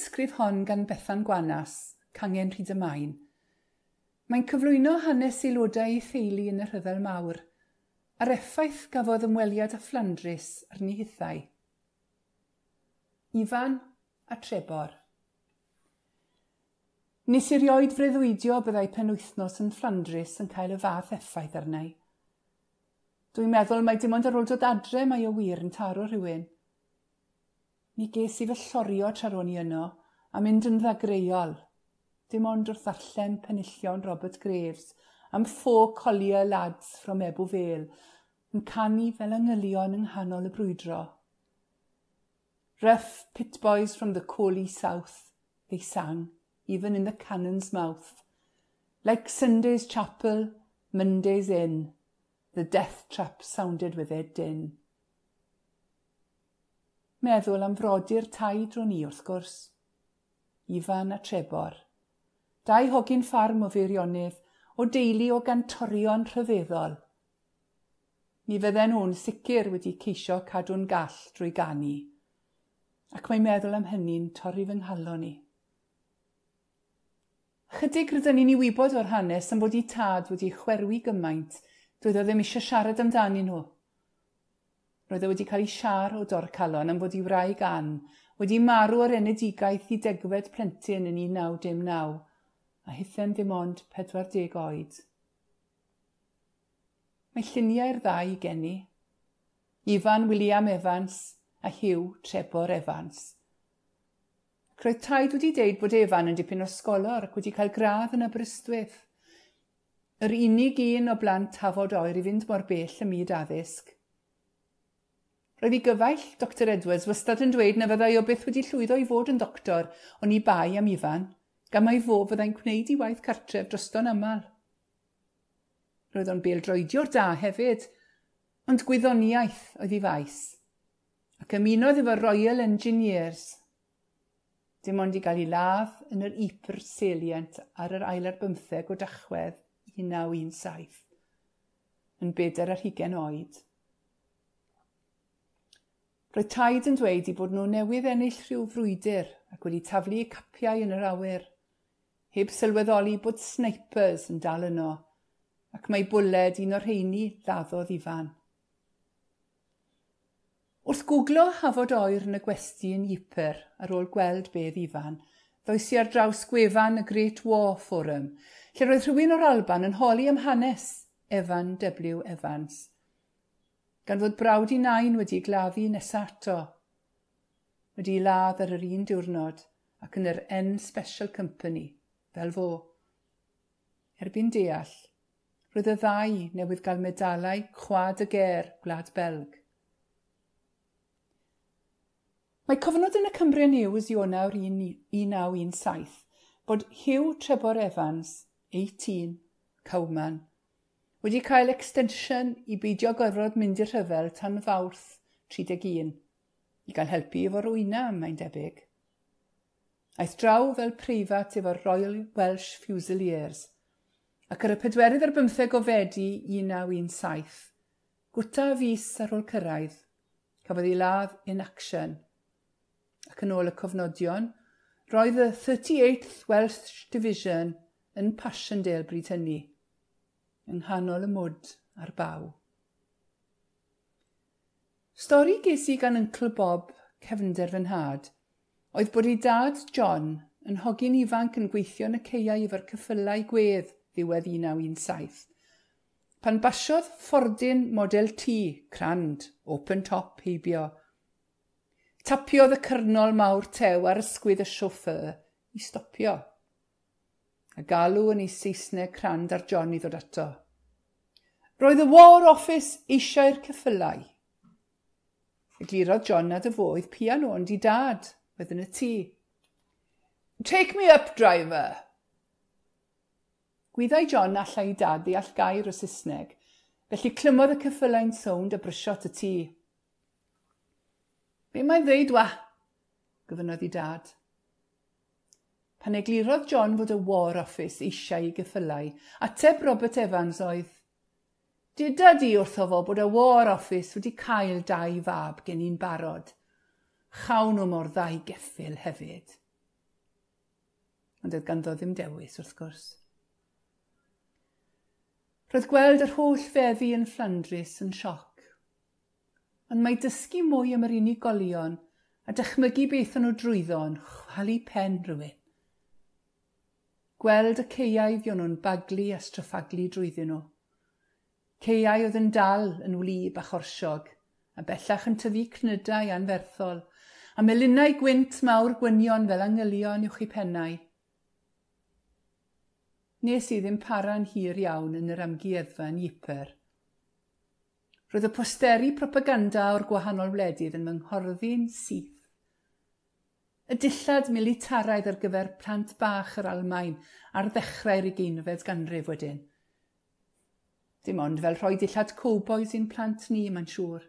ysgrif hon gan Bethan Gwanas, Cangen Rhyd y Maen. Mae'n cyflwyno hanes aelodau ei theulu yn y rhyfel mawr, a'r effaith gafodd ymweliad a Flandris ar hithau. Ifan a Trebor Nes i rioed freuddwydio byddai penwythnos yn Flandris yn cael y fath effaith arnau. Dwi'n meddwl mai dim ond ar ôl dod adre mae o wir yn taro rhywun – Mi ges i fy llorio tra ro'n i yno a mynd yn ddagreuol. Dim ond wrth ddarllen penillion Robert Graves am ffô colio lads from Ebw Fel yn canu fel angylion yng nghanol y brwydro. Rough pit boys from the coaly south, they sang, even in the cannon's mouth. Like Sunday's chapel, Monday's inn, the death trap sounded with their din. Meddwl am frodyr tai drwn ni wrth gwrs. Ifan a Trebor. Dau hogyn ffarm o feirionydd o deulu o gantorion rhyfeddol. Mi fydden nhw'n sicr wedi ceisio cadw'n gall drwy ganu, ac mae'n meddwl am hynny'n torri fy nghalon ni. Chydig rydyn ni'n ei wybod o'r hanes am fod i tad wedi chwerwi gymaint, doedd o ddim eisiau siarad amdanyn nhw roedd e wedi cael ei siar o dorcalon am fod i wraig gan, wedi marw ar enedigaeth i degfed plentyn yn 1909 a hithen ddim ond 40 oed. Mae lluniau'r ddau i geni. Ifan William Evans a Hugh Trebor Evans. Roedd taid wedi deud bod Efan yn dipyn o sgolor ac wedi cael gradd yn Aberystwyth. Yr unig un o blant tafod oer i fynd mor bell y myd addysg – Roedd i gyfaill Dr Edwards wastad yn dweud na fyddai o beth wedi llwyddo i fod yn doctor, ond i bai am ifan, gan mai fo fyddai'n gwneud i waith cartref drosto'n aml. Roedd o'n beldroedio'r da hefyd, ond gwyddoniaeth oedd ei faes, ac ymunodd efo Royal Engineers. Dim ond i gael ei ladd yn yr Ypr Salient ar yr ail ar bymtheg o dachwedd 1917, yn bedair ar hugen oed. Roedd taid yn dweud i bod nhw newydd ennill rhyw frwydr ac wedi taflu eu capiau yn yr awyr, heb sylweddoli bod snipers yn dal yno, ac mae bwled un o'r rheini laddodd ifan. Wrth gwglo hafod oer yn y gwesti yn Iper ar ôl gweld bedd ifan, ddoes i ar draws gwefan y Great War Forum, lle roedd rhywun o'r Alban yn holi am hanes Evan W. Evans – gan fod brawd i nain wedi gladdu nesaf ato. Wedi i ladd ar yr un diwrnod ac yn yr N Special Company, fel fo. Erbyn deall, roedd y ddau newydd gael medalau chwad y ger Gwlad Belg. Mae cofnod yn y Cymru News i onawr 1917 bod Hugh Trebor Evans, 18, Cawman, wedi cael extension i beidio gorfod mynd i'r rhyfel tan fawrth 31, i gael helpu efo rwyna, mae'n debyg. Aeth draw fel preifat efo'r Royal Welsh Fusiliers, ac ar y pedwerydd ar 15 o fedi 1917, gwta fus ar ôl cyrraedd, cafodd ei ladd in action. Ac yn ôl y cofnodion, roedd y 38th Welsh Division yn Passchendaele hynny yng nghanol y mwd a'r baw. Stori ges i gan Uncle Bob, cefnder fy nhad, oedd bod ei dad John yn hogyn ifanc yn gweithio yn y ceiau efo'r cyffylau gwedd ddiwedd 1917. Pan basiodd ffordyn model T, crand, open top heibio. Tapiodd y cyrnol mawr tew ar ysgwydd y sioffr i stopio a galw yn ei Saesneg crand ar John i ddod ato. Roedd y War Office eisiau'r ceffylau. Eglurodd John a dyfoedd piano ond i dad, oedd yn y tŷ. Take me up, driver! Gwyddau John allai i dad ddeall gair o Saesneg, felly clymodd y cyffylau'n sownd a brysiot y tŷ. Be mae'n ddeud wa? gyfynodd i dad. Pan eglurodd John fod y War Office eisiau i a ateb Robert Evans oedd, Dyda di wrtho fo bod y War Office wedi cael dau fab gen i'n barod. Chawn nhw mor ddau geffil hefyd. Ond oedd ganddo ddim dewis wrth gwrs. Roedd gweld yr holl feddi yn Flandris yn sioc. Ond mae dysgu mwy am yr unigolion a dychmygu beth o'n nhw drwyddo yn chwalu pen rhywun. Gweld y ceiau fion nhw'n baglu a straffaglu drwyddyn nhw. Ceiau oedd yn dal yn wlyb a chorsiog, a bellach yn tyfu cnydau anferthol, a melinau gwynt mawr gwynion fel angylion uwch i pennau. Nes i ddim para'n hir iawn yn yr amgueddfa yn Iper. Roedd y posteri propaganda o'r gwahanol wledydd yn mynghorddi'n syth y dillad militaraidd ar gyfer plant bach yr Almain ar ddechrau'r ugeinfed ganrif wedyn. Dim ond fel rhoi dillad cowboys i'n plant ni, mae'n siŵr.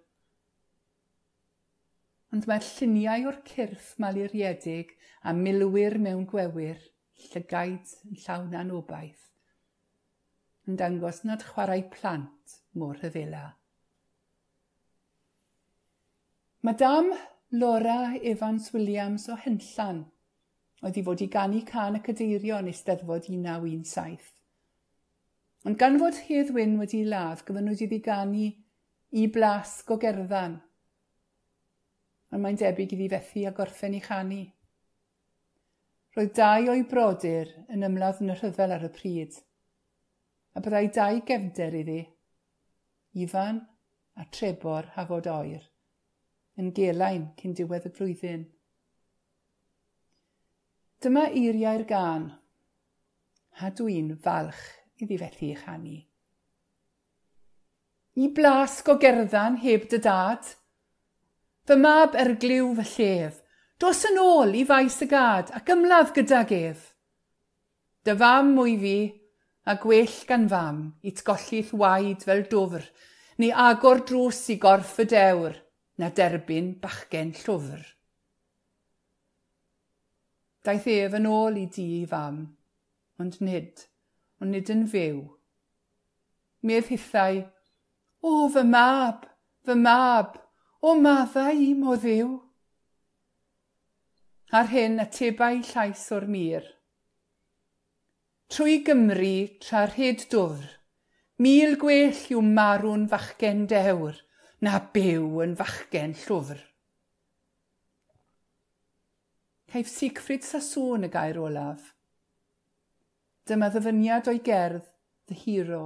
Ond mae'r lluniau o'r cyrff maluriedig a milwyr mewn gwewyr, llygaid yn llawn anobaith, yn dangos nad chwarae plant mor hyfela. Mae dam Laura Evans-Williams o Henllan oedd i fod i gannu can y cadeirion eisteddfod 1917. Ond gan fod Hedd Wyn wedi ladd, gyfynwyd iddi gannu i blasg o gerddan. Ond mae'n debyg iddi fethu a gorffen i chanu. Roedd dau o'i brodyr yn ymladd yn y rhyfel ar y pryd, a byddai dau gefnder iddi, Ifan a Trebor Hafod Oer yn gelain cyn diwedd y flwyddyn. Dyma eiriau'r gan. A dwi'n falch iddi fethu eich anu. I blasg o gerddan heb dy dad. Fy mab ergliw fy llef, dos yn ôl i faes y gad ac ymladd gyda gef. Dy fam mwy fi, a gwell gan fam, i tgolli'th waid fel dofr, neu agor drws i gorff y dewr, na derbyn bachgen llwfr. Daeth ef yn ôl i di i fam, ond nid, ond nid yn fyw. Medd hithau, o fy mab, fy mab, o maddau i mo ddiw. Ar hyn atebau llais o'r mir. Trwy Gymru tra'r hyd dwfr, mil gwell yw marw'n fachgen dewr, na byw yn fachgen llwfr. Caif Siegfried Sassoon y gair olaf. Dyma ddyfyniad o'i gerdd The Hero.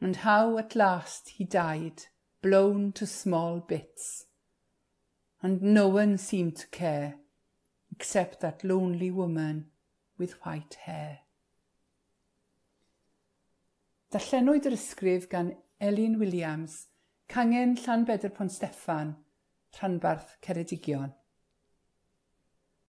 And how at last he died, blown to small bits. And no one seemed to care, except that lonely woman with white hair. Darllenwyd yr ysgrif gan Elin Williams, Cangen Llanbedr Pont Steffan, Rhanbarth Ceredigion.